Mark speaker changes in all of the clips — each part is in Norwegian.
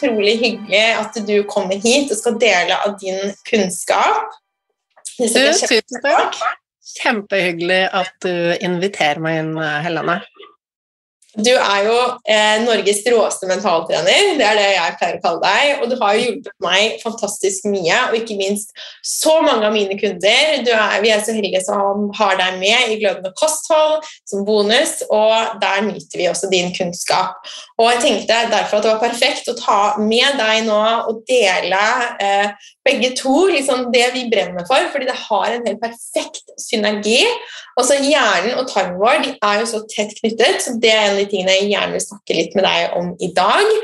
Speaker 1: Utrolig hyggelig at du kommer hit og skal dele av din kunnskap.
Speaker 2: Tusen takk. Kjempehyggelig at du inviterer meg inn, Helene.
Speaker 1: Du er jo eh, Norges råeste mentaltrener, det er det jeg pleier å kalle deg. Og du har jo hjulpet meg fantastisk mye, og ikke minst så mange av mine kunder. Er, vi er så heldige som har deg med i Glødende kosthold som bonus, og der nyter vi også din kunnskap. Og jeg tenkte derfor at det var perfekt å ta med deg nå og dele eh, begge to liksom det vi brenner for, fordi det har en helt perfekt synergi. Og så Hjernen og tarmen vår de er jo så tett knyttet, så det er en av de tingene jeg gjerne vil snakke litt med deg om i dag.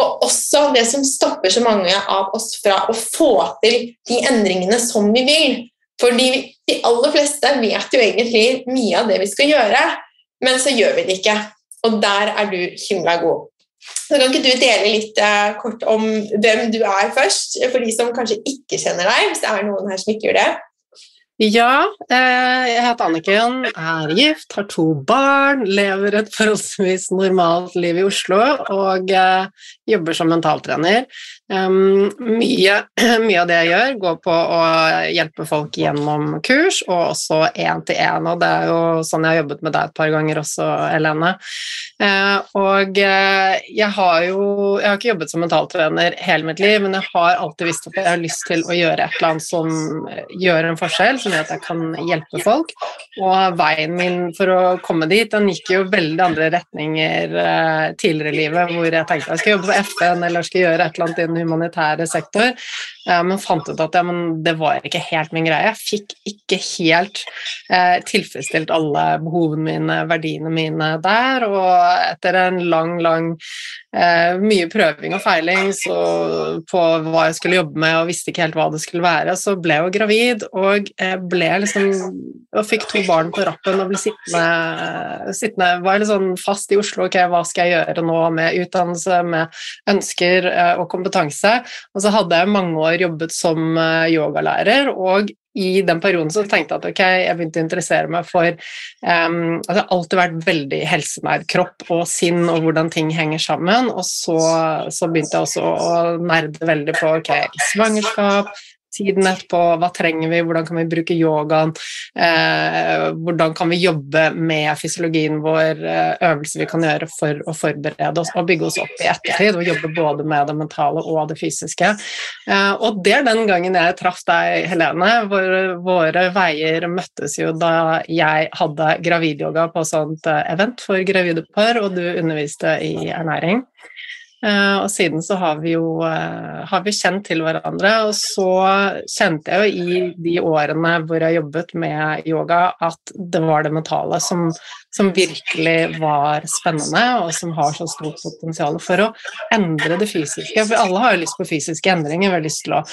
Speaker 1: Og også det som stopper så mange av oss fra å få til de endringene som vi vil. Fordi de aller fleste vet jo egentlig mye av det vi skal gjøre, men så gjør vi det ikke. Og der er du himla god. Så Kan ikke du dele litt eh, kort om hvem du er først, for de som kanskje ikke kjenner deg? hvis det er noen her som ikke gjør det?
Speaker 2: Ja, eh, jeg heter Anniken, er gift, har to barn, lever et forholdsvis normalt liv i Oslo og eh, jobber som mentaltrener. Um, mye, mye, av det jeg gjør, går på å hjelpe folk gjennom kurs, og også én-til-én. Og det er jo sånn jeg har jobbet med deg et par ganger også, Helene. Uh, og uh, jeg har jo Jeg har ikke jobbet som mentaltrener hele mitt liv, men jeg har alltid visst at jeg har lyst til å gjøre et eller annet som gjør en forskjell, som gjør at jeg kan hjelpe folk. Og veien min for å komme dit, den gikk jo veldig andre retninger uh, tidligere i livet, hvor jeg tenkte jeg skal jobbe for FN eller skal gjøre et eller annet den humanitære sektor, men fant ut at ja, det var ikke helt min greie. Jeg fikk ikke helt eh, tilfredsstilt alle behovene mine, verdiene mine der, og etter en lang, lang eh, mye prøving og feiling på hva jeg skulle jobbe med, og visste ikke helt hva det skulle være, så ble jeg jo gravid og ble liksom og fikk to barn på rappen og ble sittende, sittende var litt sånn fast i Oslo. Ok, hva skal jeg gjøre nå med utdannelse, med ønsker eh, og kompetanse? Og så hadde jeg mange år jobbet som eh, yogalærer, og i den perioden så tenkte jeg at ok, jeg begynte å interessere meg for um, altså Jeg har alltid vært veldig helsenær. Kropp og sinn og hvordan ting henger sammen. Og så, så begynte jeg også å nerde veldig på ok, svangerskap, tiden etterpå, hva trenger vi, hvordan kan vi bruke yogaen, eh, hvordan kan vi jobbe med fysiologien vår, eh, øvelser vi kan gjøre for å forberede oss og bygge oss opp i ettertid, og jobbe både med det mentale og det fysiske. Eh, og det er den gangen jeg traff deg, Helene, hvor våre veier møttes jo da jeg hadde gravidyoga på sånt eh, event for gravide par, og du underviste i ernæring. Eh, og siden så har vi jo eh, har vi kjent til hverandre. Og så kjente jeg jo i de årene hvor jeg jobbet med yoga, at det var det mentale som, som virkelig var spennende, og som har så stort potensial for å endre det fysiske. For alle har jo lyst på fysiske endringer. Vi har lyst til å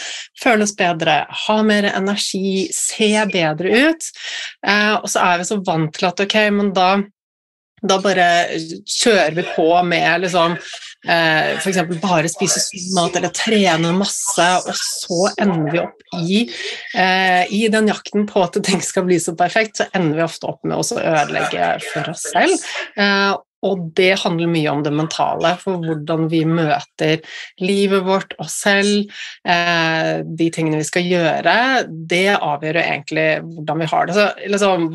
Speaker 2: føle oss bedre, ha mer energi, se bedre ut. Eh, og så er vi så vant til at ok, men da da bare kjører vi på med liksom eh, f.eks. bare spise mat eller trene masse, og så ender vi opp i, eh, i den jakten på at ting skal bli så perfekt, så ender vi ofte opp med å ødelegge for oss selv. Eh, og det handler mye om det mentale, for hvordan vi møter livet vårt, oss selv, eh, de tingene vi skal gjøre, det avgjør jo egentlig hvordan vi har det. Så liksom,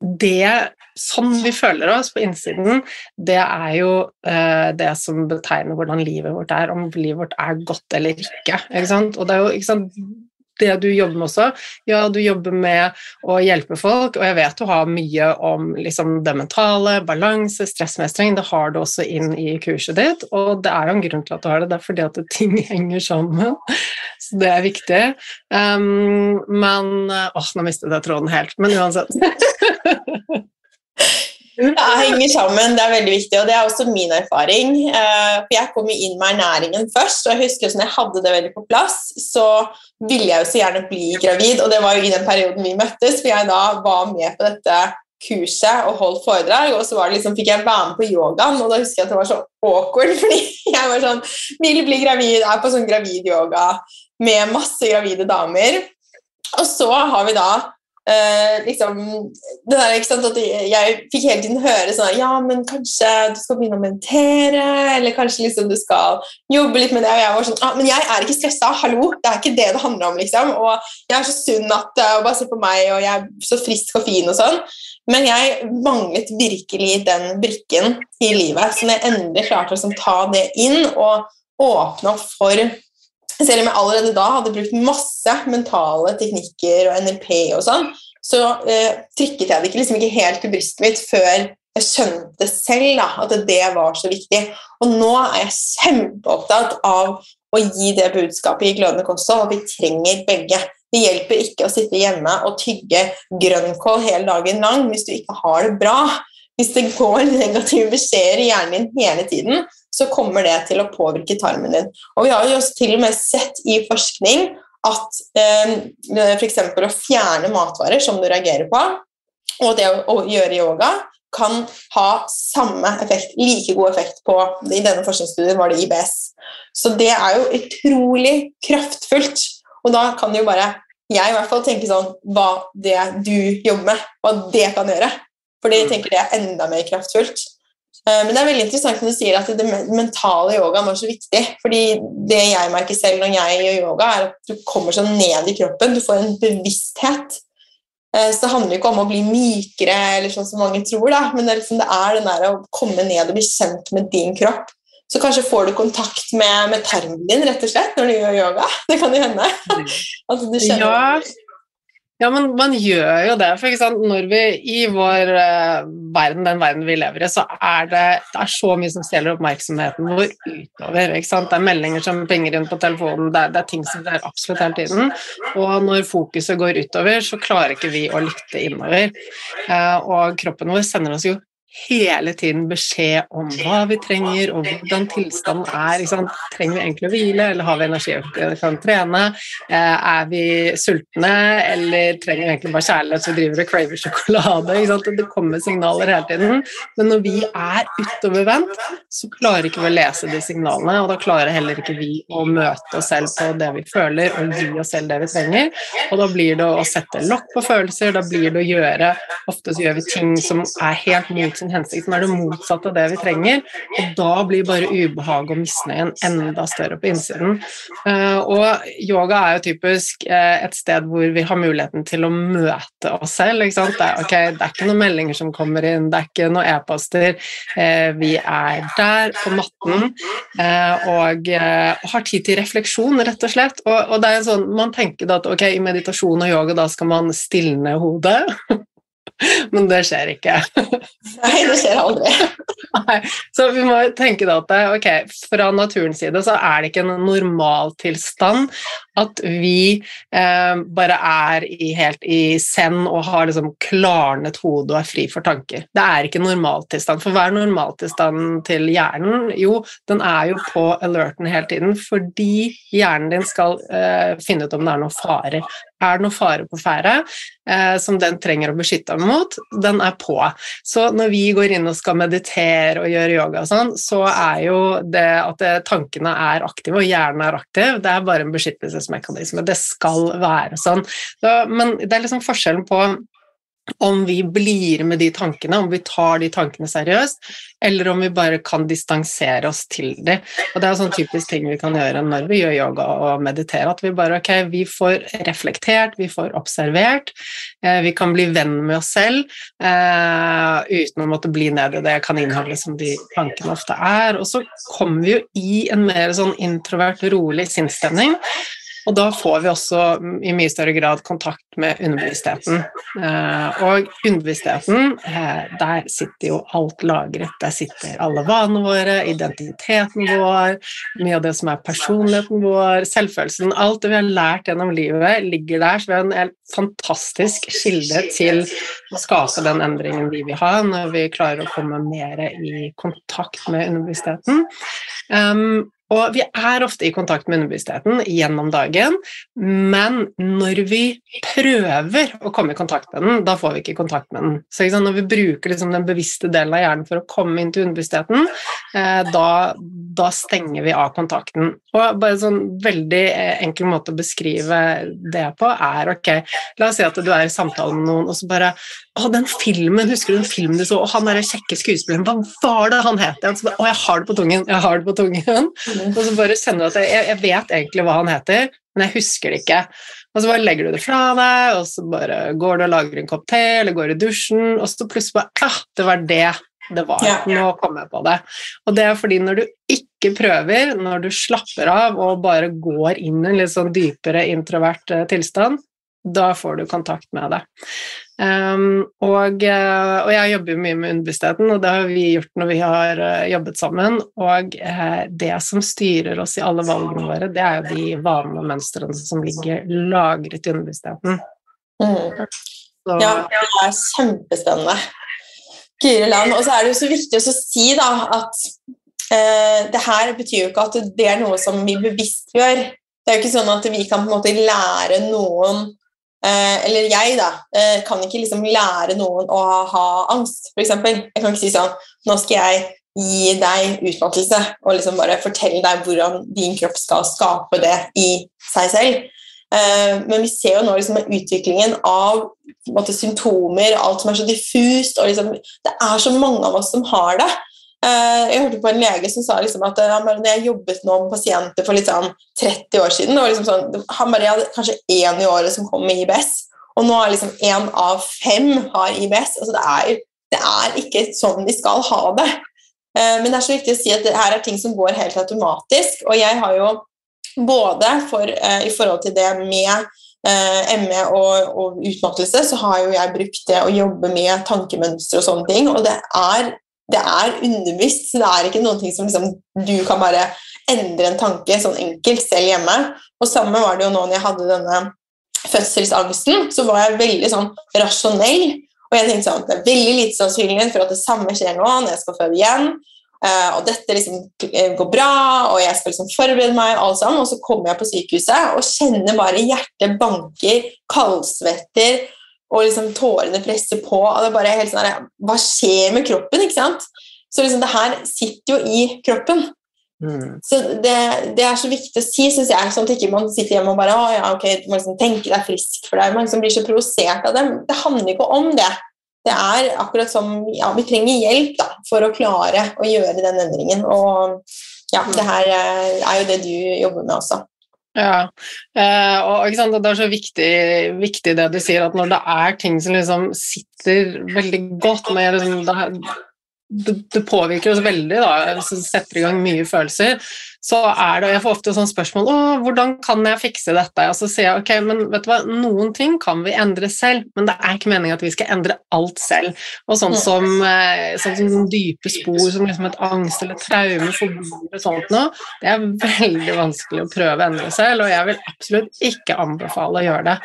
Speaker 2: det sånn vi føler oss på innsiden, det er jo eh, det som betegner hvordan livet vårt er, om livet vårt er godt eller ikke. ikke sant? Og det er jo ikke sant, det du jobber med også. Ja, du jobber med å hjelpe folk, og jeg vet du har mye om liksom, det mentale, balanse, stressmestring. Det har du også inn i kurset ditt, og det er jo en grunn til at du har det. Det er fordi at ting henger sammen. Så det er viktig. Um, men Åh, nå mistet jeg tråden helt. Men uansett.
Speaker 1: Det henger sammen, det er veldig viktig, og det er også min erfaring. Eh, for Jeg kom inn med ernæringen først, og jeg husker når jeg hadde det veldig på plass, så ville jeg jo så gjerne bli gravid, og det var jo i den perioden vi møttes, for jeg da var med på dette kurset og holdt foredrag, og så liksom, fikk jeg være med på yogaen, og da husker jeg at det var så awkward, fordi jeg var sånn Vil bli gravid, er på sånn gravid yoga med masse gravide damer. Og så har vi da Uh, liksom, det der, ikke sant, at Jeg fikk hele tiden høre sånn Ja, men kanskje du skal begynne å meditere, eller kanskje liksom du skal jobbe litt med det. Og jeg var sånn ah, Men jeg er ikke stressa, hallo! Det er ikke det det handler om, liksom. Og jeg er så sunn at uh, Bare se på meg, og jeg er så frisk og fin og sånn. Men jeg manglet virkelig den brikken i livet som jeg endelig klarte å liksom, ta det inn og åpne opp for selv om jeg allerede da hadde brukt masse mentale teknikker og NLP og sånn, så eh, trykket jeg det ikke, liksom ikke helt til brystet mitt før jeg skjønte selv da, at det var så viktig. Og nå er jeg kjempeopptatt av å gi det budskapet i Glødende kosthold og vi trenger begge. Det hjelper ikke å sitte hjemme og tygge grønnkål hele dagen lang hvis du ikke har det bra. Hvis det går negative beskjeder i hjernen din hele tiden, så kommer det til å påvirke tarmen din. Og Vi har jo også til og med sett i forskning at eh, f.eks. å fjerne matvarer som du reagerer på, og det å, å gjøre yoga, kan ha samme effekt, like god effekt på I denne forskningsstudien var det IBS. Så det er jo utrolig kraftfullt. Og da kan jo bare jeg i hvert fall tenke sånn Hva det du jobber med, hva det kan gjøre. Fordi jeg tenker det er enda mer kraftfullt. Eh, men det er veldig interessant når du sier at det mentale yogaen var så viktig. fordi det jeg merker selv når jeg gjør yoga, er at du kommer sånn ned i kroppen. Du får en bevissthet. Eh, så det handler ikke om å bli mykere, eller sånn som mange tror, da. men det er, liksom, det er den der å komme ned og bli kjent med din kropp. Så kanskje får du kontakt med, med tarmen din rett og slett når du gjør yoga. Det kan jo hende.
Speaker 2: At du kjenner ja. Ja, men man gjør jo det. For når vi i vår uh, verden, den verden vi lever i, så er det, det er så mye som stjeler oppmerksomheten vår utover. ikke sant? Det er meldinger som penger inn på telefonen, det er, det er ting som skjer absolutt hele tiden. Og når fokuset går utover, så klarer ikke vi å lytte innover. Uh, og kroppen vår sender oss jo hele tiden beskjed om hva vi trenger, og hvordan tilstanden er. Trenger vi egentlig å hvile, eller har vi energi vi kan trene? Eh, er vi sultne, eller trenger vi egentlig bare kjærlighet så driver og craver sjokolade? Det kommer signaler hele tiden. Men når vi er utovervendt, så klarer ikke vi å lese de signalene, og da klarer heller ikke vi å møte oss selv på det vi føler, og gi oss selv det vi trenger. Og da blir det å sette lokk på følelser, da blir det å gjøre Ofte så gjør vi ting som er helt mot sin hensikt, som er det motsatte av det vi trenger. Og da blir bare ubehaget og misnøyen enda større på innsiden. Uh, og yoga er jo typisk uh, et sted hvor vi har muligheten til å møte oss selv. Det er, okay, det, er, ikke noen meldinger som kommer inn, det er ikke noen e-poster. Uh, vi er der på matten og har tid til refleksjon, rett og slett. Og, og det er sånn, Man tenker at ok, i meditasjon og yoga da skal man stilne hodet. Men det skjer ikke.
Speaker 1: Nei, det skjer aldri.
Speaker 2: Nei. Så vi må tenke da at ok, fra naturens side så er det ikke en normaltilstand at vi eh, bare er i, helt i zen og har liksom klarnet hode og er fri for tanker. Det er ikke normaltilstand. For hva er normaltilstanden til hjernen? Jo, den er jo på alerten hele tiden fordi hjernen din skal eh, finne ut om det er noen fare er det noe fare på ferde eh, som den trenger å beskytte dem mot, den er på. Så når vi går inn og skal meditere og gjøre yoga og sånn, så er jo det at det, tankene er aktive og hjernen er aktiv, det er bare en beskyttelsesmekanisme. Det skal være sånn. Så, men det er liksom forskjellen på om vi blir med de tankene, om vi tar de tankene seriøst, eller om vi bare kan distansere oss til de. Og Det er sånn typisk ting vi kan gjøre når vi gjør yoga og mediterer. At vi bare ok, vi får reflektert, vi får observert, eh, vi kan bli venn med oss selv eh, uten å måtte bli ned i det kaninhullet som de tankene ofte er. Og så kommer vi jo i en mer sånn introvert, rolig sinnsstemning. Og da får vi også i mye større grad kontakt med underbevisstheten. Eh, og underbevisstheten, eh, der sitter jo alt lagret. Der sitter alle vanene våre, identiteten vår, mye av det som er personligheten vår, selvfølelsen. Alt det vi har lært gjennom livet, ligger der. Så vi en helt fantastisk kilde til å skape den endringen vi vil ha, når vi klarer å komme mer i kontakt med underbevisstheten. Um, Og vi er ofte i kontakt med underbevisstheten gjennom dagen, men når vi prøver å komme i kontakt med den, da får vi ikke kontakt med den. Så sant, når vi bruker liksom den bevisste delen av hjernen for å komme inn til underbevisstheten, eh, da, da, stenger vi av kontakten. Og bare sånn veldig eh, enkel måte å beskrive det på er ok, la oss si at du er i samtale med noen, og så bare å, den filmen, husker du den filmen du så? Og han derre kjekke skuespilleren, hva var det han het? Å, jeg har det på tungen! Jeg har det på tungen. Mm. Og så bare kjenner du at jeg, jeg, vet egentlig hva han heter, men jeg husker det ikke. Og så bare legger du det fra deg, og så bare går du og lager en kopp te, eller går i dusjen, og så plutselig bare ah, det var det det var. Nå kom jeg på det. Og det er fordi når du ikke prøver, når du slapper av og bare går inn i en litt sånn dypere introvert eh, tilstand, da får du kontakt med det. Um, og, eh, og, jeg jobber mye med underbevisstheten, og det har vi gjort når vi har uh, jobbet sammen. Og eh, det som styrer oss i alle valgene våre, det er jo de vanene og mønstrene som ligger lagret i underbevisstheten.
Speaker 1: Mm. Ja, det er kjempespennende. Guri land. Og så er det jo så viktig å si da, at eh, det her betyr jo ikke at det er noe som vi bevisst gjør. Det er jo ikke sånn at vi kan på en måte lære noen Eh, eller jeg, da, eh, kan ikke liksom lære noen å ha, angst, f.eks. Jeg kan ikke si sånn Nå skal jeg gi deg utmattelse og liksom bare fortelle deg hvordan din kropp skal skape det i seg selv. Eh, men vi ser jo nå liksom utviklingen av måte, symptomer, alt som er så diffust. og liksom, Det er så mange av oss som har det. Eh, jeg hørte på en lege som sa liksom at bare, når jeg jobbet nå med pasienter for liksom 30 år siden liksom sånn, Han bare hadde kanskje én i året som kom med IBS, og nå er liksom én av fem har IBS. Altså det, er, det er ikke sånn de skal ha det. Eh, men det er så viktig å si at det her er ting som går helt automatisk. Og jeg har jo både for, eh, i forhold til det med ME og, og, utmattelse, så har jo jeg brukt det å jobbe med tankemønstre og sånne ting. Og det er det er underbevisst, så det er ikke noen ting som liksom, du kan bare endre en tanke sånn enkelt selv hjemme. Og samme var det jo nå når jeg hadde denne fødselsangsten, så var jeg veldig sånn rasjonell. Og jeg tenkte sånn, det er veldig lite sannsynlig for at det samme skjer nå når jeg skal føde igjen. Uh, og dette liksom eh, går bra, og jeg skal liksom forberede meg, alt sammen, og så kommer jeg på sykehuset og kjenner bare hjertet banker, kaldsvetter, og liksom tårene presser på. og det er bare helt sånn Hva skjer med kroppen? ikke sant? Så liksom det her sitter jo i kroppen. Mm. Så det, det, er så viktig å si, syns jeg, sånn at ikke man sitter hjemme og bare å, ja, ok, du må liksom tenke deg frisk for deg. Man liksom blir så provosert av det. Det handler ikke om det. Det er akkurat som ja, Vi trenger hjelp da, for å klare å gjøre den endringen. Og ja, det her er jo det du jobber med også.
Speaker 2: Ja, eh, og det er så viktig, viktig, det du sier, at når det er ting som liksom sitter veldig godt med liksom, det, det, påvirker oss veldig, da, setter i gang mye følelser, så er det og Jeg får ofte sånn spørsmål å, hvordan kan jeg fikse dette? Og så sier jeg ok, men vet du hva, noen ting kan vi endre selv, men det er ikke meningen at vi skal endre alt selv. Og sånn som, eh, sånn som dype spor som liksom et angst eller traume, og sånt noe, det er veldig vanskelig å prøve å endre selv, og jeg vil absolutt ikke anbefale å gjøre det.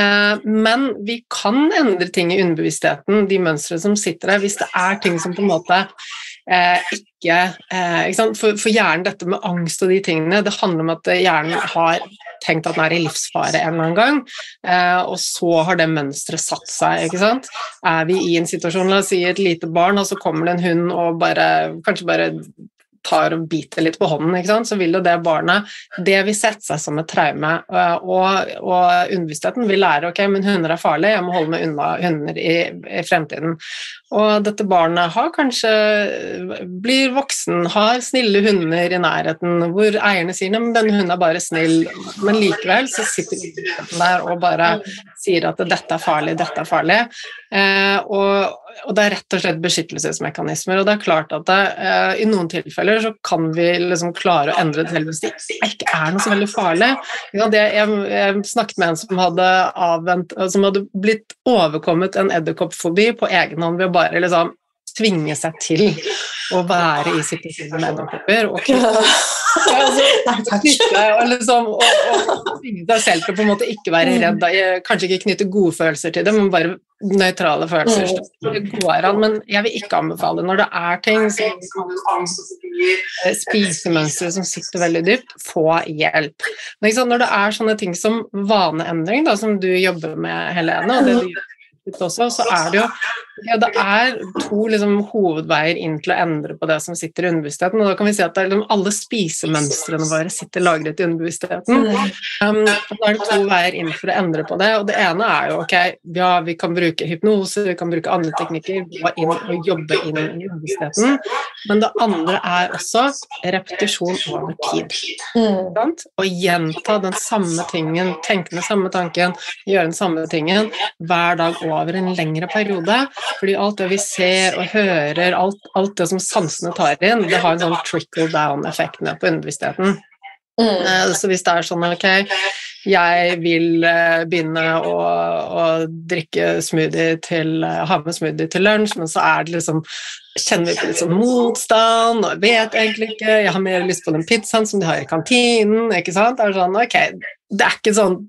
Speaker 2: Eh, men vi kan endre ting i underbevisstheten, de mønstrene som sitter der, hvis det er ting som på en måte ikke, eh, ikke for, for, hjernen, dette med angst og de tingene, det handler om at hjernen har tenkt at den er i livsfare en eller annen gang, eh, og så har det mønsteret satt seg. ikke sant? Er vi i en situasjon, la oss si et lite barn, og så kommer det en hund og bare, kanskje bare tar og biter litt på hånden, så vil jo det barnet Det vil sette seg som et traume. Og, og underbevisstheten vil lære ok, men hunder er farlige, jeg må holde meg unna hunder i, i fremtiden. Og dette barnet har kanskje blir voksen, har snille hunder i nærheten, hvor eierne sier at denne hunden er bare snill, men likevel så sitter den der og bare sier at dette er farlig, dette er farlig. Eh, og, og, det er rett og slett beskyttelsesmekanismer. Og det er klart at det, eh, i noen tilfeller så kan vi liksom klare å endre det selv hvis det ikke er noe så veldig farlig. Jeg, snakket med en som hadde, avvent, som hadde blitt overkommet en edderkoppfobi på egen hånd ved å bare liksom tvinge seg til å være i situasjoner med edderkopper. Og knytte, og, liksom, og, og tvinge seg selv til å på en måte ikke være redd, kanskje ikke knytte gode følelser til det, men bare nøytrale følelser. Det går an, men jeg vil ikke anbefale når det er ting som eh, spisemønstre som sitter veldig dypt, få hjelp. Men når det er sånne ting som vaneendring, da, som du jobber med, Helene, og det du gjør også, så er det jo ja, det er to liksom, hovedveier inn til å endre på det som sitter i underbevisstheten. Og da kan vi si at liksom, alle spisemønstrene våre sitter lagret i underbevisstheten. Mm. Um, da er det to veier inn for å endre på det. Og det ene er jo ok, ja, vi kan bruke hypnose, vi kan bruke andre teknikker, gå inn og jobbe inn i underbevisstheten. Men det andre er også repetisjon over tid. Mm. Å gjenta den samme tingen, tenke den samme tanken, gjøre den samme tingen hver dag over en lengre periode. Fordi alt det vi ser og hører, alt, alt det som sansene tar inn, det har en sånn trickle down-effekt ned på underbevisstheten. Mm. Eh, så hvis det er sånn ok, jeg vil eh, begynne å, å drikke smoothie til eh, ha med smoothie til lunsj, men så er det liksom kjenner vi på litt sånn motstand, og jeg vet egentlig ikke, jeg har mer lyst på den pizzaen som de har i kantinen, ikke sant? Det er sånn, ok, det er ikke sånn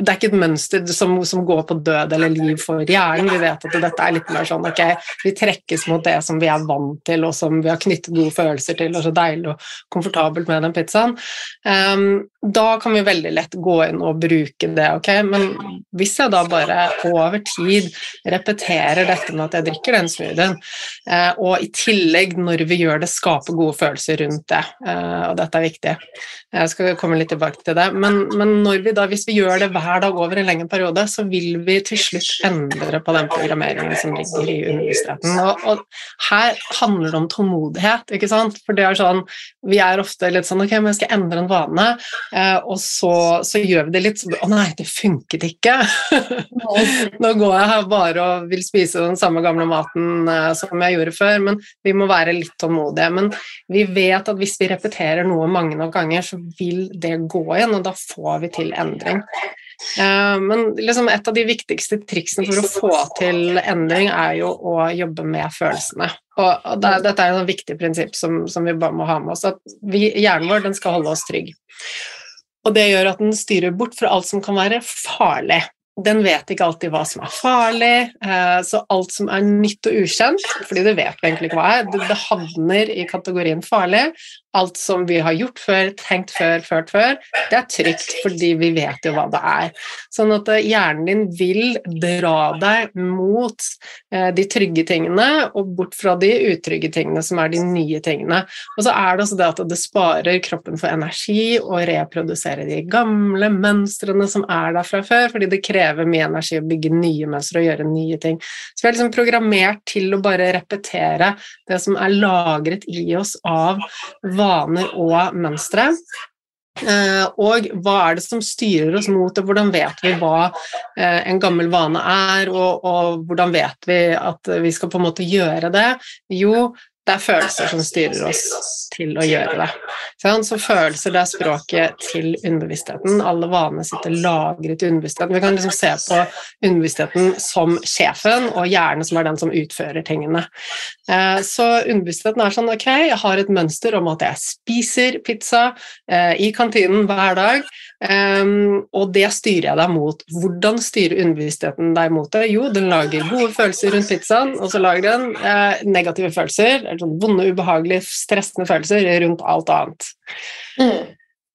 Speaker 2: det er ikke et mønster som, som, går på død eller liv for hjernen. Vi vet at dette er litt mer sånn ok, vi trekkes mot det som vi er vant til, og som vi har knyttet gode følelser til, og så deilig og komfortabelt med den pizzaen. Um, da kan vi veldig lett gå inn og bruke det, ok, men hvis jeg da bare over tid repeterer dette med at jeg drikker den smoothien, uh, og i tillegg, når vi gjør det, skaper gode følelser rundt det, uh, og dette er viktig, jeg skal komme litt tilbake til det, men, men når vi da, hvis vi gjør det hver hver dag over en lengre periode, så vil vi til slutt endre på den programmeringen som ligger i underbevisstheten. Og, og, her handler det om tålmodighet, ikke sant? For det er sånn Vi er ofte litt sånn Ok, men jeg skal endre en vane, eh, og så, så, gjør vi det litt sånn Å nei, det funket ikke. Nå går jeg her bare og vil spise den samme gamle maten eh, som jeg gjorde før, men vi må være litt tålmodige. Men vi vet at hvis vi repeterer noe mange nok ganger, så vil det gå igjen, og da får vi til endring. Eh, men liksom et av de viktigste triksene for å få til endring, er jo å jobbe med følelsene. Og det, dette er et viktig prinsipp som, som, vi bare må ha med oss, at vi, hjernen vår den skal holde oss trygg. Og det gjør at den styrer bort fra alt som kan være farlig den vet ikke alltid hva som er farlig, eh, så alt som er nytt og ukjent, fordi det vet vi egentlig ikke hva er, det havner i kategorien farlig. Alt som vi har gjort før, tenkt før, ført før, det er trygt fordi vi vet jo hva det er. Sånn at eh, hjernen din vil dra deg mot eh, de trygge tingene og bort fra de utrygge tingene, som er de nye tingene. Og så er det også det at det sparer kroppen for energi å reprodusere de gamle mønstrene som er der fra før, fordi det krever mye energi å bygge nye mønstre og gjøre nye ting. Så vi er liksom programmert til å bare repetere det som er lagret i oss av vaner og mønstre. Uh, og hva er det som styrer oss mot det, hvordan vet vi hva uh, en gammel vane er, og, og, hvordan vet vi at vi skal på en måte gjøre det? Jo, det er følelser som styrer oss til å gjøre det. Så følelser det er språket til underbevisstheten. Alle vaner sitter lagret i underbevisstheten. Vi kan liksom se på underbevisstheten som sjefen, og hjernen som er den som utfører tingene. Eh, så underbevisstheten er sånn ok, jeg har et mønster om at jeg spiser pizza eh, i kantinen hver dag, Um, og det styrer jeg deg mot. Hvordan styrer underbevisstheten deg mot det? Jo, den lager gode følelser rundt pizzaen, og så lager den eh, negative følelser, eller sånn vonde, ubehagelige, stressende følelser rundt alt annet. Mm.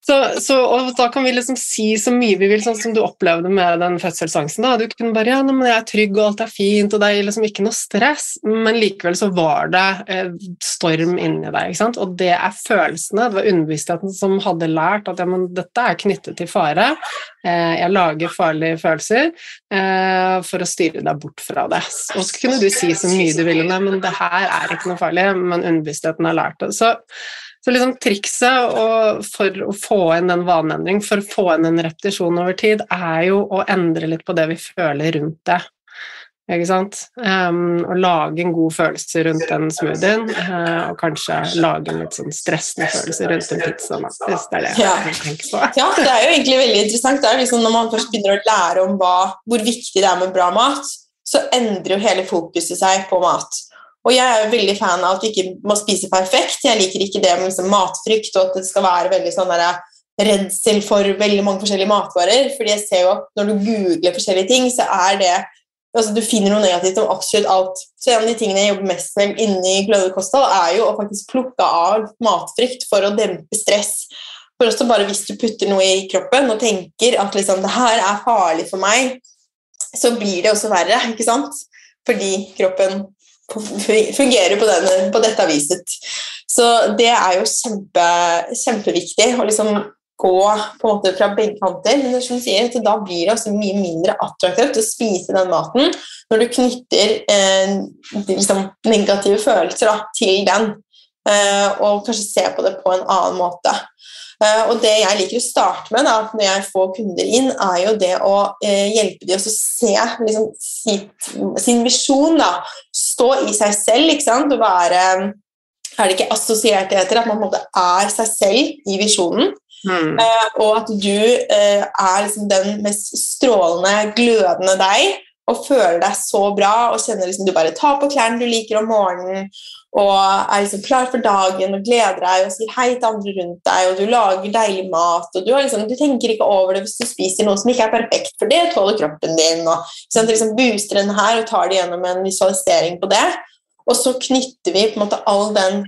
Speaker 2: Så, så, og da kan vi liksom si så mye vi vil, sånn som du opplevde med den fødselsangsten. Da. Du kunne bare ja, men 'jeg er trygg, og alt er fint', og det er liksom ikke noe stress, men likevel så var det eh, storm inni deg. ikke sant? Og det er følelsene. Det var underbevisstheten som hadde lært at ja, men dette er knyttet til fare. Eh, jeg lager farlige følelser eh, for å styre deg bort fra det. Og så kunne du si så mye du ville, men det her er ikke noe farlig, men underbevisstheten har lært det. Så så liksom trikset for å få inn en vaneendring, for å få inn en repetisjon over tid, er jo å endre litt på det vi føler rundt det. Ikke sant? Um, å lage en god følelse rundt den smoothien, uh, og kanskje lage en litt sånn stressende følelse rundt en pizza. Hvis det er det
Speaker 1: ja. jeg tenker på. ja, det er jo egentlig veldig interessant. Er liksom Når man først begynner å lære om hva, hvor viktig det er med bra mat, så endrer jo hele fokuset seg på mat. Og jeg er jo veldig fan av at du ikke må spise perfekt. Jeg liker ikke det med liksom matfrykt og at det skal være veldig sånn der, redsel for veldig mange forskjellige matvarer. fordi jeg ser jo at når du googler forskjellige ting, så er det altså, du finner noe negativt om absolutt alt. Så en av de tingene jeg jobber mest med inni gløde kosthold, er jo å faktisk plukke av matfrykt for å dempe stress. For også bare hvis du putter noe i kroppen og tenker at liksom, det her er farlig for meg, så blir det også verre, ikke sant? Fordi kroppen fungerer på, denne, på dette viset. Så det er jo kjempe, kjempeviktig å liksom gå på en måte fra begge kanter. Men som du sier, da blir det også mye mindre attraktivt å spise den maten når du knytter eh, liksom, negative følelser da, til den, eh, og kanskje se på det på en annen måte. Uh, og det jeg liker å starte med da, når jeg får kunder inn, er jo det å uh, hjelpe dem å se liksom, sitt, sin visjon. da, Stå i seg selv ikke sant, og være er det ikke assosiert det heter, at man på en måte er seg selv i visjonen. Mm. Uh, og at du uh, er liksom den mest strålende, glødende deg, og føler deg så bra og kjenner liksom du bare tar på klærne du liker om morgenen, og er liksom klar for dagen og gleder deg og sier hei til andre rundt deg, og du lager deilig mat, og du, liksom, du tenker ikke over det hvis du spiser noe som ikke er perfekt, for det tåler kroppen din. og sånn, liksom Booster den her og tar det gjennom en visualisering på det. Og så knytter vi på en måte all den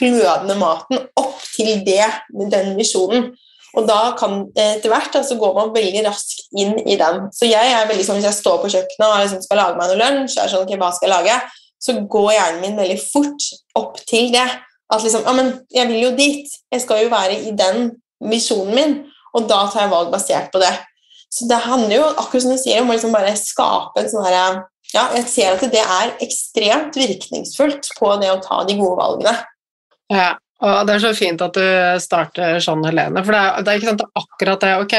Speaker 1: glødende maten opp til det, den visjonen. Og da kan etter hvert altså, går man veldig raskt inn i den. Så jeg er veldig sånn, Hvis jeg står på kjøkkenet og liksom skal lage meg noe lunsj, er sånn, ok, hva skal jeg lage? Så går hjernen min veldig fort opp til det. At liksom, ja, men jeg vil jo dit. Jeg skal jo være i den visjonen min. Og da tar jeg valg basert på det. Så det handler jo akkurat som du sier, om å liksom bare skape en sånn herre ja, jeg ser at det er ekstremt virkningsfullt på det å ta de gode valgene.
Speaker 2: Ja, og det er så fint at du starter sånn, Helene. For det er, det er ikke sant, akkurat det Ok,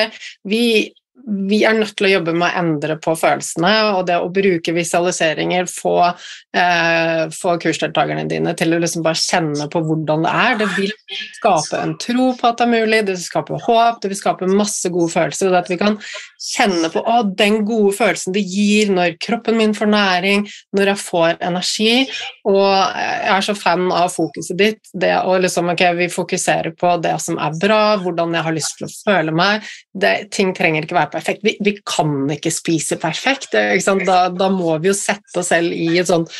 Speaker 2: vi vi er nødt til å jobbe med å endre på følelsene, og det å bruke visualiseringer, få, eh, få kursdeltakerne dine til å liksom bare kjenne på hvordan det er. Det vil skape en tro på at det er mulig, det vil skape håp, det vil skape masse gode følelser. og at vi kan kjenne på å, den gode følelsen det gir når kroppen min får næring, når jeg får energi. Og jeg er så fan av fokuset ditt. Det å liksom, ok, Vi fokuserer på det som er bra, hvordan jeg har lyst til å føle meg. Det, ting trenger ikke være perfekt. Vi, vi kan ikke spise perfekt. Da, da, må vi jo sette oss selv i et sånt,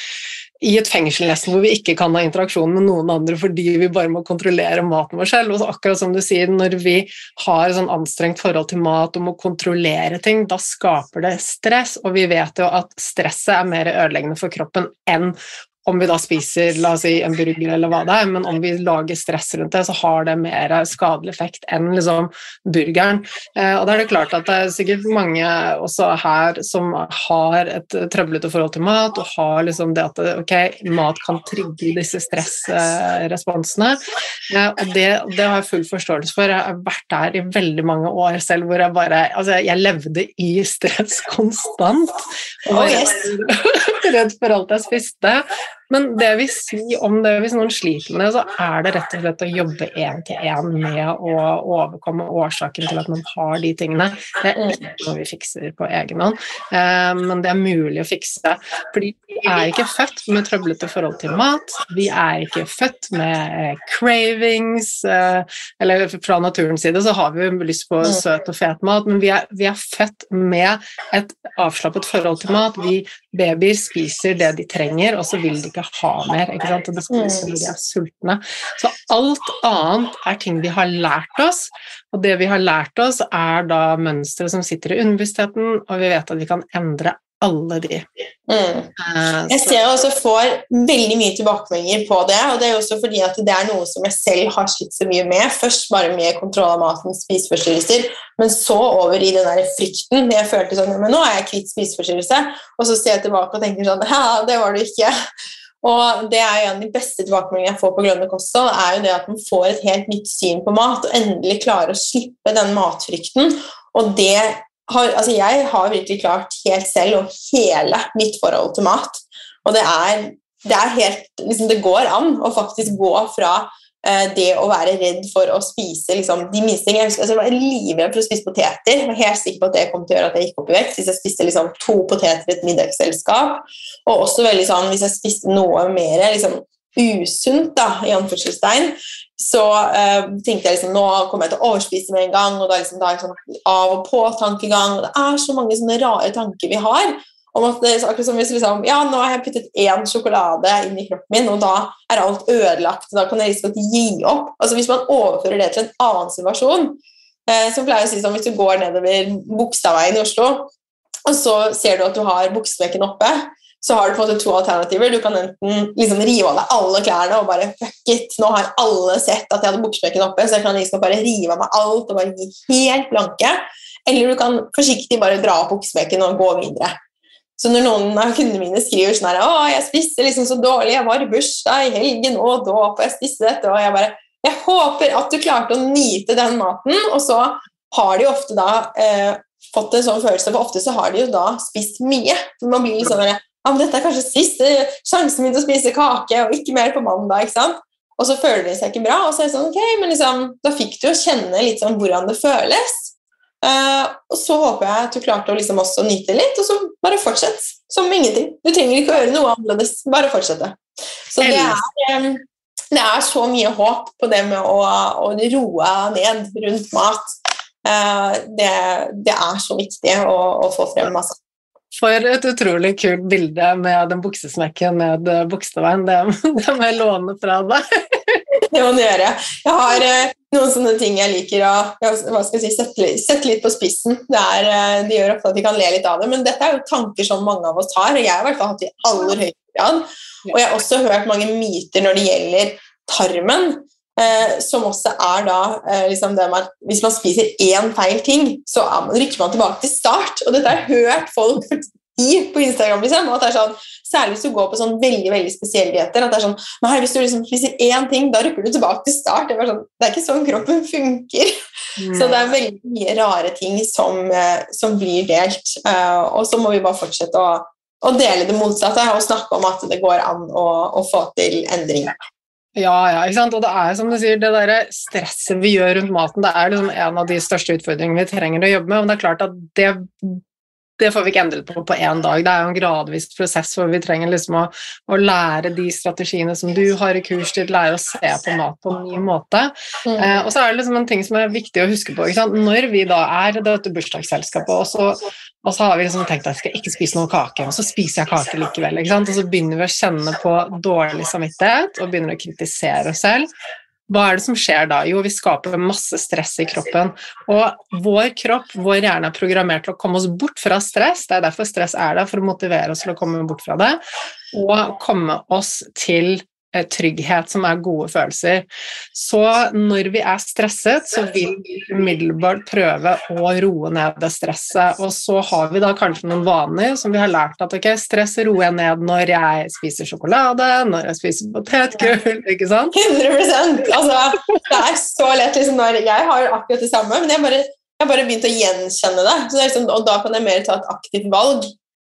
Speaker 2: i et fengsel nesten hvor vi ikke kan ha interaksjon med noen andre fordi vi bare må kontrollere maten vår selv. Og akkurat som du sier, når vi har et sånn anstrengt forhold til mat og må kontrollere ting, da skaper det stress, og vi vet jo at stresset er mer ødeleggende for kroppen enn om vi da spiser la oss si, en burger eller hva det er, men om vi lager stress rundt det, så har det mer skadelig effekt enn liksom burgeren. Eh, og da er det klart at det er sikkert mange også her som har et trøblete forhold til mat, og har liksom det at ok, mat kan trigge disse stressresponsene. Eh, og det, det, har jeg full forståelse for. Jeg har vært der i veldig mange år selv hvor jeg bare Altså, jeg levde i stress konstant. Og var redd for alt jeg spiste. Men det vi sier om det, hvis noen sliter med det, så er det rett og slett å jobbe én til én med å overkomme årsaken til at man har de tingene. Det er ikke noe vi fikser på egen hånd, eh, men det er mulig å fikse. Fordi vi er ikke født med trøblete forhold til mat. Vi er ikke født med eh, cravings. Eh, eller fra naturens side så har vi lyst på mm. søt og fet mat, men vi er, vi er født med et avslappet forhold til mat. Vi babyer spiser det de trenger, og så vil de ikke ha mer. ikke sant? Og de spiser når de er sultne. Så alt annet er ting vi har lært oss, og det vi har lært oss, er da mønstre som sitter i underbevisstheten, og vi vet at vi kan endre alle de. Mm.
Speaker 1: Uh, jeg ser også får veldig mye tilbakemeldinger på det, og det er også fordi at det er noe som jeg selv har slitt så mye med. Først bare med kontroll av maten, spiseforstyrrelser, men så over i den der frykten. Jeg følte sånn men nå er jeg kvitt spiseforstyrrelse, og så ser jeg tilbake og tenker sånn ja, det var du ikke. Og det er jo En av de beste tilbakemeldingene jeg får på grønne kosthold, er jo det at man får et helt nytt syn på mat og endelig klarer å slippe den matfrykten. Og det har, altså jeg har virkelig klart helt selv og hele mitt forhold til mat. Og det er, det er helt liksom Det går an å faktisk gå fra det å være redd for å spise liksom, de minste tingene. Jeg, jeg var livredd for å spise poteter. Jeg var helt sikker på at det kom til å gjøre at jeg gikk opp i vekt hvis jeg spiste liksom, to poteter i et middagsselskap. Og også veldig sånn hvis jeg spiste noe mer liksom, usunt, da, i anførselstegn, så uh, tenkte jeg liksom nå kommer jeg til å overspise med en gang. og da liksom, da er liksom av og på-tankegang. og Det er så mange sånne rare tanker vi har. Om at det er akkurat som hvis liksom, ja, nå har jeg puttet én sjokolade inn i kroppen min, og da er alt ødelagt. Da kan jeg liksom gi opp. Altså Hvis man overfører det til en annen situasjon, eh, så pleier jeg å si sånn hvis du går nedover Bogstadveien i Oslo, og så ser du at du har buksebekken oppe, så har du på en måte to alternativer. Du kan enten liksom rive av deg alle klærne og bare fuck it, nå har alle sett at jeg hadde buksebekken oppe, så jeg kan liksom bare rive av meg alt og bare gi helt blanke. Eller du kan forsiktig bare dra opp buksbekken og gå videre. Så når noen av kundene mine skriver sånn her 'Å, jeg spiste liksom så dårlig, jeg var i bursdag i helgen og dåp, og jeg spiste dette', og jeg bare Jeg håper at du klarte å nyte den maten, og så har de ofte da eh, fått en sånn følelse, for ofte så har de jo da spist mye. Man blir sånn ja, men dette er kanskje siste sjansen min til å spise kake, og ikke mer på mandag. ikke sant? Og så føler de seg ikke bra, og så er det sånn, ok, men liksom, da fikk du jo kjenne litt sånn hvordan det føles. Uh, og så håper jeg at du klarte å liksom også nyte litt, og så bare fortsett som ingenting. Du trenger ikke å gjøre noe annerledes, bare fortsette. Så det er, um, det er, så mye håp på det med å, å roe ned rundt mat. Uh, det, det, er så viktig å, å få frem masse.
Speaker 2: For et utrolig kult bilde med den buksesmekken ned Bogstadveien. Det, det må jeg låne fra deg.
Speaker 1: det må du gjøre. Jeg har uh, noen sånne ting jeg liker å hva skal jeg si, sette, sette, litt på spissen. Det, er, uh, det, gjør ofte at vi kan le litt av det, men dette er jo tanker som mange av oss har. og Jeg har i hvert fall hatt det i aller høyeste grad. Og jeg har også hørt mange myter når det gjelder tarmen. Eh, som også er da liksom det med at Hvis man spiser én feil ting, så rykker man tilbake til start. Og dette har jeg hørt folk i på Instagram. Liksom, at det er sånn, Særlig hvis du går på sånn veldig veldig spesielle dietter. at det er sånn, nei, Hvis du liksom spiser én ting, da rykker du tilbake til start. Det er, sånn, det er ikke sånn kroppen funker. Mm. Så det er veldig mye rare ting som, eh, som blir delt. Uh, og så må vi bare fortsette å, å, dele det motsatte og snakke om at det går an å, å få til endringer.
Speaker 2: Ja, ja, ikke sant? og det er som du sier, det der stresset vi gjør rundt maten, det er liksom en av de største utfordringene vi trenger å jobbe med. Men det er klart at det det får vi ikke endret på på én dag. Det er jo en gradvis prosess hvor vi trenger liksom å, å, lære de strategiene som du har i kurs til, lære å se på mat på en ny måte. Mm. Eh, og så er det liksom en ting som er viktig å huske på. Når vi da er dette bursdagsselskapet, og så, og så har vi liksom tenkt at jeg skal ikke spise noe kake, og så spiser jeg kake likevel. Og så begynner vi å kjenne på dårlig samvittighet og begynner å kritisere oss selv. Hva er det som skjer da? Jo, vi skaper masse stress i kroppen. Og vår kropp, vår hjerne, er programmert til å komme oss bort fra stress. Det er derfor stress er der, for å motivere oss til å komme bort fra det. Og komme oss til trygghet, som er gode følelser. Så når vi er stresset, så vil vi umiddelbart prøve å roe ned det stresset. Og så har vi da kanskje noen vaner som vi har lært at ok, stress roer jeg ned når jeg spiser sjokolade, når jeg spiser potetgull, ikke sant?
Speaker 1: 100% altså, Det er så lett liksom når Jeg har akkurat det samme, men jeg bare, jeg bare begynt å gjenkjenne det. Liksom, og da kan jeg mer ta et aktivt valg.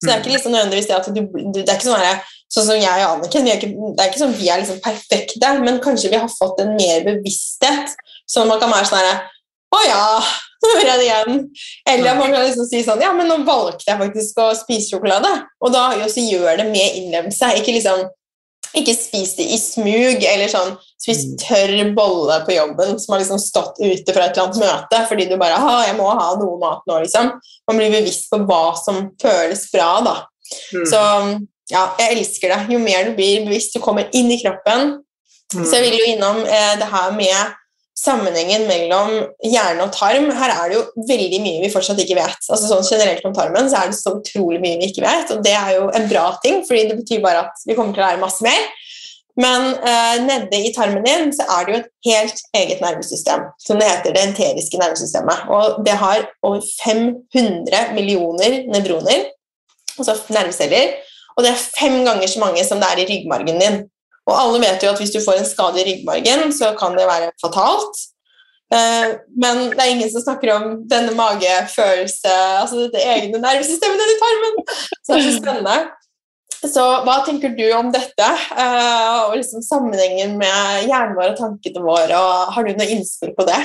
Speaker 1: Så det er ikke liksom nødvendigvis det at du, du Det er ikke sånn her sånn som jeg og Anniken, ikke, Det er ikke sånn vi er liksom perfekte, men kanskje vi har fått en mer bevissthet, sånn man kan være sånn herre Å ja, nå gjør jeg det igjen. Eller man kan liksom si sånn Ja, men nå valgte jeg faktisk å spise sjokolade. Og da også gjør det med innlevelse. Ikke liksom ikke spis det i smug, eller sånn spis mm. tørr bolle på jobben som har liksom stått ute fra et eller annet møte fordi du bare ha, jeg må ha noe mat nå, liksom. Man blir bevisst på hva som føles bra, da. Mm. Så ja, jeg elsker det. Jo mer du blir bevisst, du kommer inn i kroppen. Mm. Så jeg vil jo innom eh, det her med sammenhengen mellom hjerne og tarm. Her er det jo veldig mye vi fortsatt ikke vet. Altså sånn Generelt om tarmen så er det så utrolig mye vi ikke vet, og det er jo en bra ting, fordi det betyr bare at vi kommer til å lære masse mer. Men eh, nede i tarmen din så er det jo et helt eget nervesystem, som det heter det enteriske nervesystemet. Og det har over 500 millioner nevroner, altså nerveceller, og det er fem ganger så mange som det er i ryggmargen din. Og alle vet jo at hvis du får en skade i ryggmargen, så kan det være fatalt. Eh, men det er ingen som snakker om denne magefølelse, altså dette egne nervesystemet nedi tarmen. Så det er så spennende. Så hva tenker du om dette, eh, og liksom sammenhengen med hjernen vår og tankene våre, og har du noe innspill på det?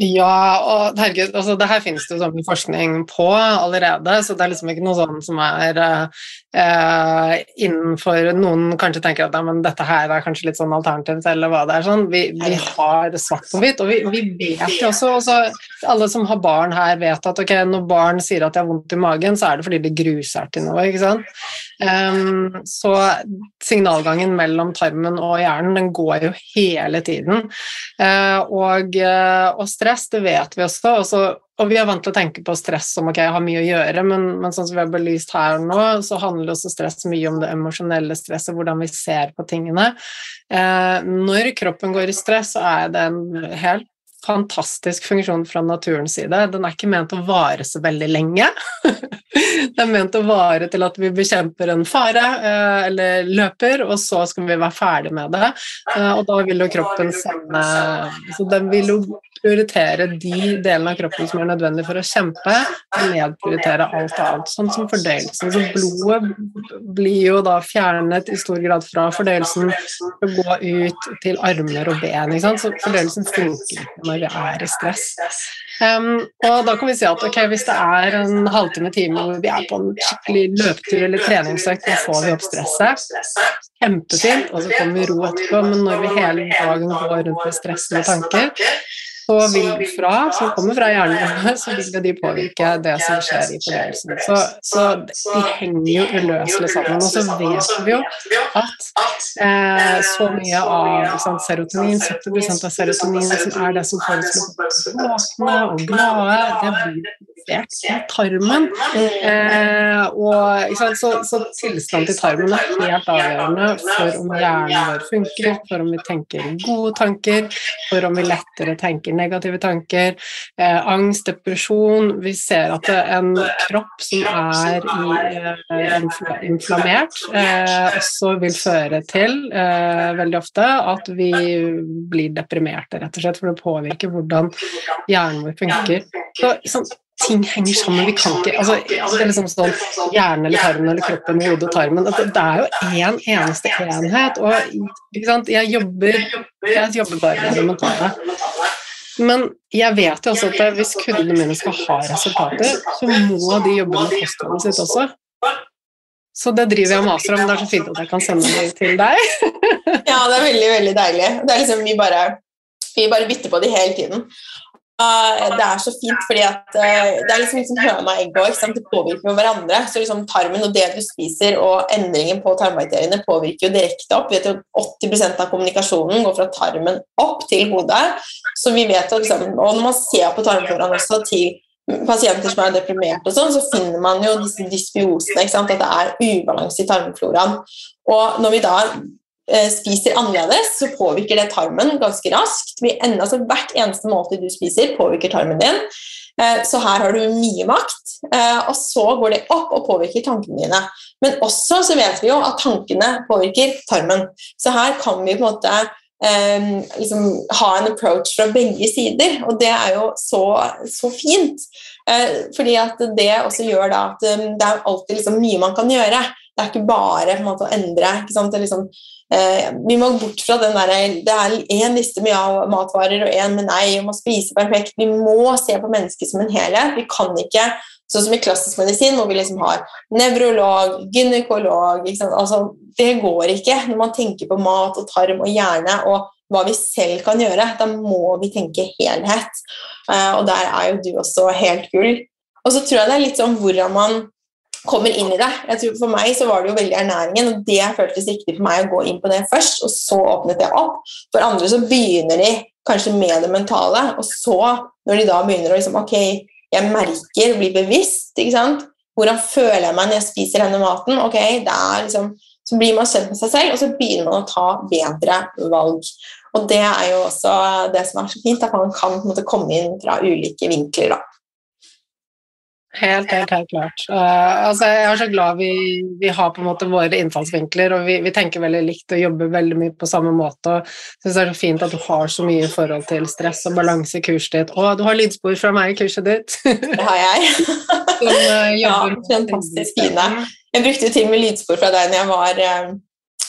Speaker 2: Ja, og herregud, altså det her finnes det jo sånn forskning på allerede, så det er liksom ikke noe sånn som er eh, innenfor Noen kanskje tenker at ja, men dette her er kanskje litt sånn alternativt, eller hva det er sånn. Vi, vi har det svart på hvitt, og vi, vi vet jo også, også Alle som har barn her, vet at ok, når barn sier at de har vondt i magen, så er det fordi de gruser til noe, ikke sant. Um, så signalgangen mellom tarmen og hjernen, den går jo hele tiden. Uh, og, og stress stress, det vet vi også. også og vi er vant til å tenke på stress som ok, jeg har mye å gjøre, men, men sånn som vi har belyst her nå, så handler også stress mye om det emosjonelle stresset, hvordan vi ser på tingene. Eh, når kroppen går i stress, så er det en helt fantastisk funksjon fra naturens side. Den er ikke ment å vare så veldig lenge. Den er ment å vare til at vi bekjemper en fare eh, eller løper, og så skal vi være ferdig med det. Eh, og da vil jo kroppen sende Så den vil jo prioritere de delene av kroppen som er nødvendige for å kjempe, og nedprioritere alt annet, sånn som fordøyelsen. Så blodet blir jo da fjernet i stor grad fra fordøyelsen for å gå ut til armer og ben. Så fordøyelsen funker ikke når vi er i stress. Um, og da kan vi si at okay, hvis det er en halvtime, time hvor vi er på en skikkelig løpetur eller treningsøkt, da får vi opp stresset. Kjempefint, og så kommer vi ro etterpå, men når vi hele dagen går rundt med stressende tanker, så vil fra, som kommer fra hjernen, så vil de påvirke det som skjer i fordøyelsen. Så, så, de henger jo uløselig sammen. Og så vet vi jo at eh, så mye av sant, serotonin, 70 av serotonin, som er det som får oss til å våkne og glade, det blir produsert i tarmen. Eh, og, så, så tilstanden til tarmen er helt avgjørende for om hjernen vår funker, for om vi tenker gode tanker, for om vi lettere tenker negative tanker, eh, angst, depresjon Vi ser at en kropp som er i, eh, inflammert, eh, også vil føre til eh, veldig ofte at vi blir deprimerte, rett og slett, for det påvirker hvordan hjernen vår funker. Så, sånn, ting henger sammen. Vi kan ikke altså, Det er liksom sånn hjernen eller tarmen eller kroppen, hodet og tarmen Det er jo én en eneste enhet. Og jeg jobber, jeg jobber bare med det mentale. Men jeg vet jo også at hvis kundene mine skal ha resultater, så må de jobbe med kostholdet sitt også. Så det driver jeg og maser om. Det er så fint at jeg kan sende det til deg.
Speaker 1: ja, det er veldig, veldig deilig. Det er liksom, vi bare, vi bare bytter på det hele tiden. Uh, det er så fint, fordi at uh, det er liksom, liksom høna og egget. Det påvirker jo hverandre. Så liksom tarmen og det du spiser og endringen på tarmbakteriene påvirker jo direkte opp. Vi vet jo 80% av kommunikasjonen går fra tarmen opp til hodet. Så vi vet jo liksom, Og når man ser på tarmfloraen også til pasienter som er deprimerte, og sånn, så finner man jo disse dysbiosene. At det er ubalanse i tarmfloraen. Og når vi da Eh, spiser annerledes, så påvirker det tarmen ganske raskt. Altså, hvert eneste måltid du spiser, påvirker tarmen din. Eh, så her har du mye makt. Eh, og så går det opp og påvirker tankene dine. Men også så vet vi jo at tankene påvirker tarmen. Så her kan vi på en måte liksom, ha en approach fra begge sider, og det er jo så, så fint. fordi at det også gjør da at det er alltid liksom mye man kan gjøre. Det er ikke bare en måte, å endre. liksom Eh, vi må bort fra den der, Det er én liste med matvarer og én med nei, og må spise perfekt. Vi må se på mennesket som en helhet. Vi kan ikke, sånn som i klassisk medisin, hvor vi liksom har nevrolog, gynekolog altså, Det går ikke når man tenker på mat og tarm og hjerne og hva vi selv kan gjøre. Da må vi tenke helhet. Eh, og der er jo du også helt gull. Og så tror jeg det er litt sånn hvordan man kommer inn i det. Jeg tror For meg så var det jo veldig ernæringen, og det føltes riktig for meg å gå inn på det først, og så åpnet det opp. For andre så begynner de kanskje med det mentale, og så, når de da begynner å liksom Ok, jeg merker, blir bevisst, ikke sant Hvordan føler jeg meg når jeg spiser denne maten? Ok, det er liksom Så blir man kjent med seg selv, og så begynner man å ta bedre valg. Og det er jo også det som er så fint, at man kan måte, komme inn fra ulike vinkler. da.
Speaker 2: Helt, helt, helt klart. Uh, altså, jeg er så glad vi, vi, har på en måte våre innfallsvinkler, og vi, vi, tenker veldig likt og jobber veldig mye på samme måte. og synes Det er så fint at du har så mye i forhold til stress og balanse i kurset ditt. Å, du har lydspor fra meg i kurset ditt.
Speaker 1: Det har jeg. Som, uh, ja, fantastisk fine. Jeg brukte jo til og med lydspor fra deg når jeg var uh,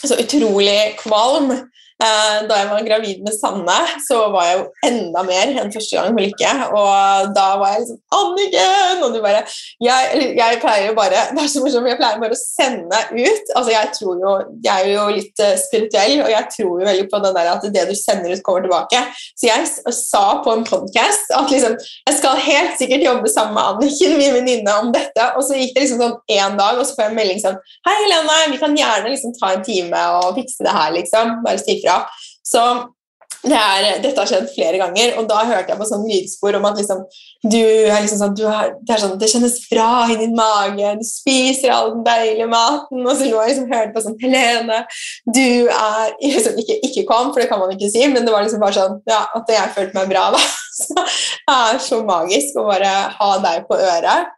Speaker 1: så utrolig kvalm. Eh, da jeg var gravid med Sanne, så var jeg jo enda mer enn første gang med Lykke. Og da var jeg liksom 'Anniken!' Og du bare jeg, jeg, pleier jo bare Det er så morsomt, jeg pleier bare å sende ut Altså, jeg tror jo Jeg er jo litt uh, spirituell, og jeg tror jo veldig på den der at det du sender ut, kommer tilbake. Så jeg sa på en podkast at liksom Jeg skal helt sikkert jobbe sammen med Anniken, min venninne, om dette. Og så gikk det liksom sånn én dag, og så får jeg en melding sånn 'Hei, Helene, vi kan gjerne liksom ta en time og fikse det her', liksom. Bare si ifra. Så det er, dette har skjedd flere ganger, og da hørte jeg på sånn lydspor om at liksom, du er liksom sånn, du er, det, sånn, det kjennes bra i din mage, du spiser all den deilige maten. Og så lå jeg liksom hørte på sånn Helene, du er liksom, ikke, ikke kom, for det kan man ikke si, men det var liksom bare sånn ja, at jeg følte meg bra. da. Så det er så magisk å bare ha deg på øret.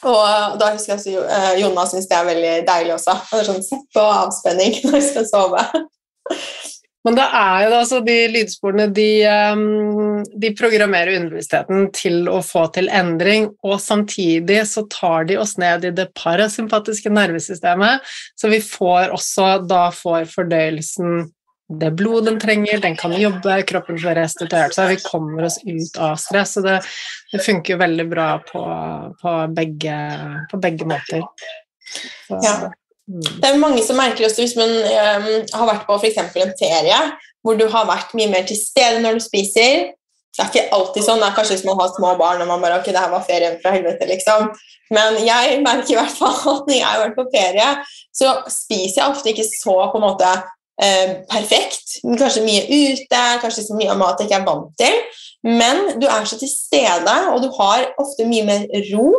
Speaker 1: Og da husker jeg at uh, Jonna syns det er veldig deilig også. Det er sånn Sett på avspenning når jeg skal sove.
Speaker 2: Men det er jo altså de lydsporene de, um, de, programmerer underbevisstheten til å få til endring, og samtidig så tar de oss ned i det parasympatiske nervesystemet, så vi får også da får fordøyelsen det blodet den trenger, den kan jobbe, kroppen får restituert seg, vi kommer oss ut av stress. Så det, det funker veldig bra på, på, begge, på begge, måter.
Speaker 1: Så, ja. Mm. Det er mange som merker også hvis man um, har vært på f.eks. en ferie hvor du har vært mye mer til stede når du spiser. Det er ikke alltid sånn. Det er kanskje hvis man har små barn og man bare ok, det her var ferien fra helvete, liksom. Men jeg merker i hvert fall at når jeg har vært på ferie, så spiser jeg ofte ikke så på en måte Eh, perfekt. Kanskje mye ute, kanskje så mye mat jeg ikke er vant til. Men du er så til stede, og du har ofte mye mer ro.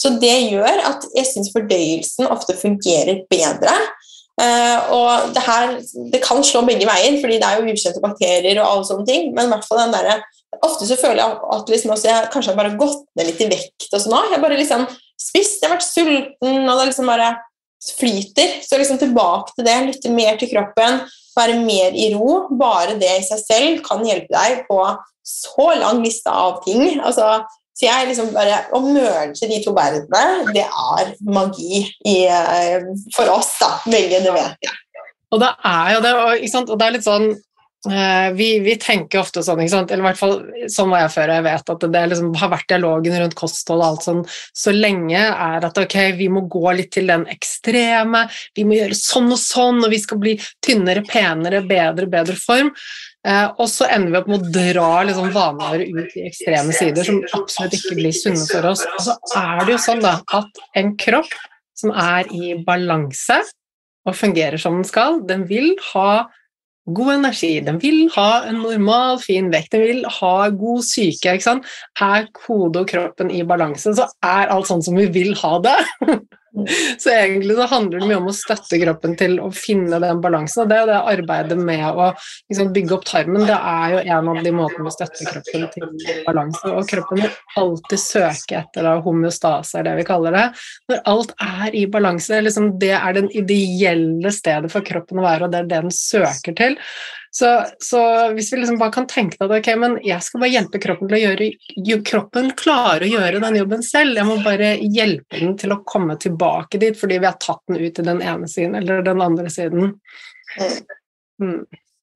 Speaker 1: Så det gjør at jeg syns fordøyelsen ofte fungerer bedre. Uh, og det her det kan slå begge veier, fordi det er jo ukjente bakterier og alle sånne ting. Men i hvert fall den der, ofte så føler jeg at liksom jeg kanskje har bare gått ned litt i vekt. og sånn Jeg har bare liksom spist, jeg har vært sulten, og det er liksom bare flyter. Så liksom tilbake til det, lytte mer til kroppen, være mer i ro. Bare det i seg selv kan hjelpe deg på så lang liste av ting. Altså, så jeg liksom bare, Å merge de to verdenene, det er magi i, eh, for oss, da. Veldig, det vet.
Speaker 2: Og det er jo det, og, og det er litt sånn vi, vi, tenker ofte sånn, eller i hvert fall sånn var jeg før, jeg vet at det liksom har vært dialogen rundt kosthold og alt sånn så lenge, er at ok, vi må gå litt til den ekstreme, vi må gjøre sånn og sånn, og vi skal bli tynnere, penere, bedre, bedre form. Eh, og så ender vi opp med å dra liksom vanligere ut i ekstreme sider som absolutt ikke blir sunne for oss. Og så er det jo sånn da, at en kropp som er i balanse og fungerer som den skal, den vil ha god energi, den vil ha en normal, fin vekt, den vil ha god syke. ikke sant? Er hodet og kroppen i balanse, så er alt sånn som vi vil ha det. Så egentlig så handler det mye om å støtte kroppen til å finne den balansen. og Det er det arbeidet med å liksom, bygge opp tarmen, det er jo en av de måtene å støtte kroppen til balanse. Og kroppen vil alltid søke etter da, homeostase, er det vi kaller det. Når alt er i balanse, liksom, det er den ideelle stedet for kroppen å være, og det er det den søker til. Så, så, hvis vi liksom bare kan tenke at ok, men jeg skal bare hjelpe kroppen til å gjøre Kroppen klarer å gjøre den jobben selv, jeg må bare hjelpe den til å komme tilbake dit fordi vi har tatt den ut til den ene siden eller den andre siden.
Speaker 1: Mm. Mm.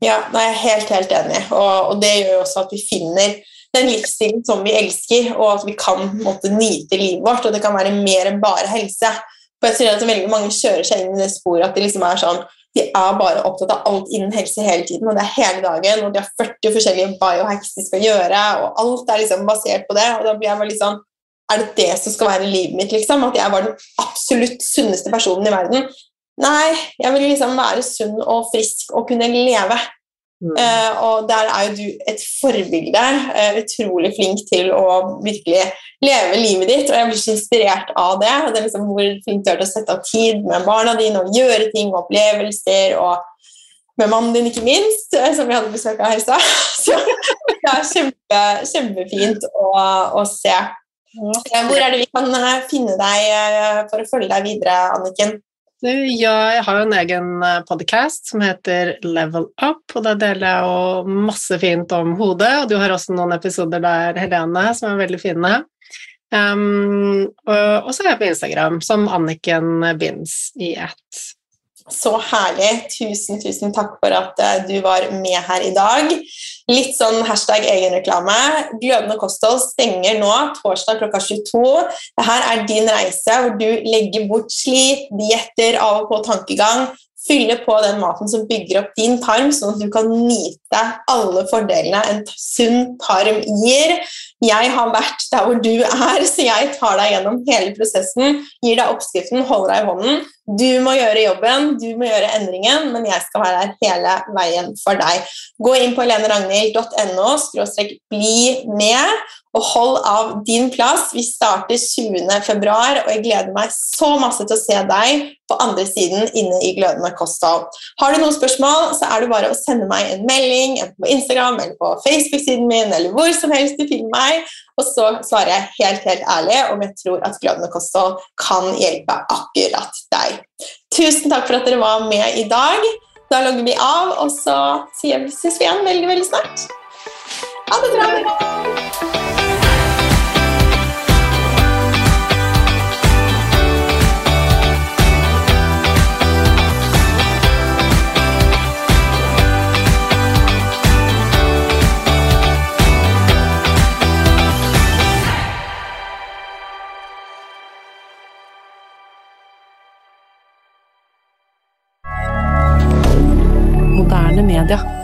Speaker 1: Ja, nei, jeg er helt, helt enig, og, og det gjør jo også at vi finner den livsstilen som vi elsker, og at vi kan måtte, nyte livet vårt, og det kan være mer enn bare helse. For jeg tror at veldig mange kjører seg inn i det sporet at de liksom er sånn de er bare opptatt av alt innen helse hele tiden, og det er hele dagen. Og de har 40 forskjellige biohacks de skal gjøre, og alt er liksom basert på det. Og da blir jeg bare liksom Er det det som skal være livet mitt, liksom? At jeg var den absolutt sunneste personen i verden? Nei, jeg vil liksom være sunn og frisk og kunne leve. Mm. Uh, og der er jo du et forbilde. Uh, utrolig flink til å virkelig leve livet ditt, og jeg blir så inspirert av det. det er liksom Hvor flink du er til å sette av tid med barna dine og gjøre ting og opplevelser. og med mannen din, ikke minst, eh, som vi hadde besøk av her i stad. Så det er kjempe, kjempefint å, å se. Hvor er det vi kan finne deg for å følge deg videre, Anniken?
Speaker 2: Jeg har jo en egen eh, podcast som heter Level Up, og der deler jeg jo masse fint om hodet. Og du har også noen episoder der, Helene, som er veldig fine. Um, og, og, så er jeg på Instagram som Anniken Binds i ett.
Speaker 1: Så herlig. Tusen, tusen takk for at eh, du var med her i dag. Litt sånn hashtag egenreklame. Glødende kosthold stenger nå torsdag klokka 22. Dette er din reise hvor du legger bort slit, dietter, av og på tankegang. Fylle på den maten som bygger opp din tarm, sånn at du kan nyte alle fordelene en sunn tarm gir. Jeg har vært der hvor du er, så jeg tar deg gjennom hele prosessen. Gir deg oppskriften, holder deg i hånden. Du må gjøre jobben, du må gjøre endringen, men jeg skal være der hele veien for deg. Gå inn på heleneragnhild.no bli med, og hold av din plass. Vi starter 20. februar, og jeg gleder meg så masse til å se deg på andre siden inne i Glødende kosthold. Har du noen spørsmål, så er det bare å sende meg en melding enten på Instagram eller på Facebook-siden min eller hvor som helst du finner meg, og så svarer jeg helt, helt ærlig om jeg tror at glødende kosthold kan hjelpe akkurat deg. Tusen takk for at dere var med i dag. Da logger vi av, og så ses vi igjen veldig, veldig snart. Ha det bra!
Speaker 3: Moderne media.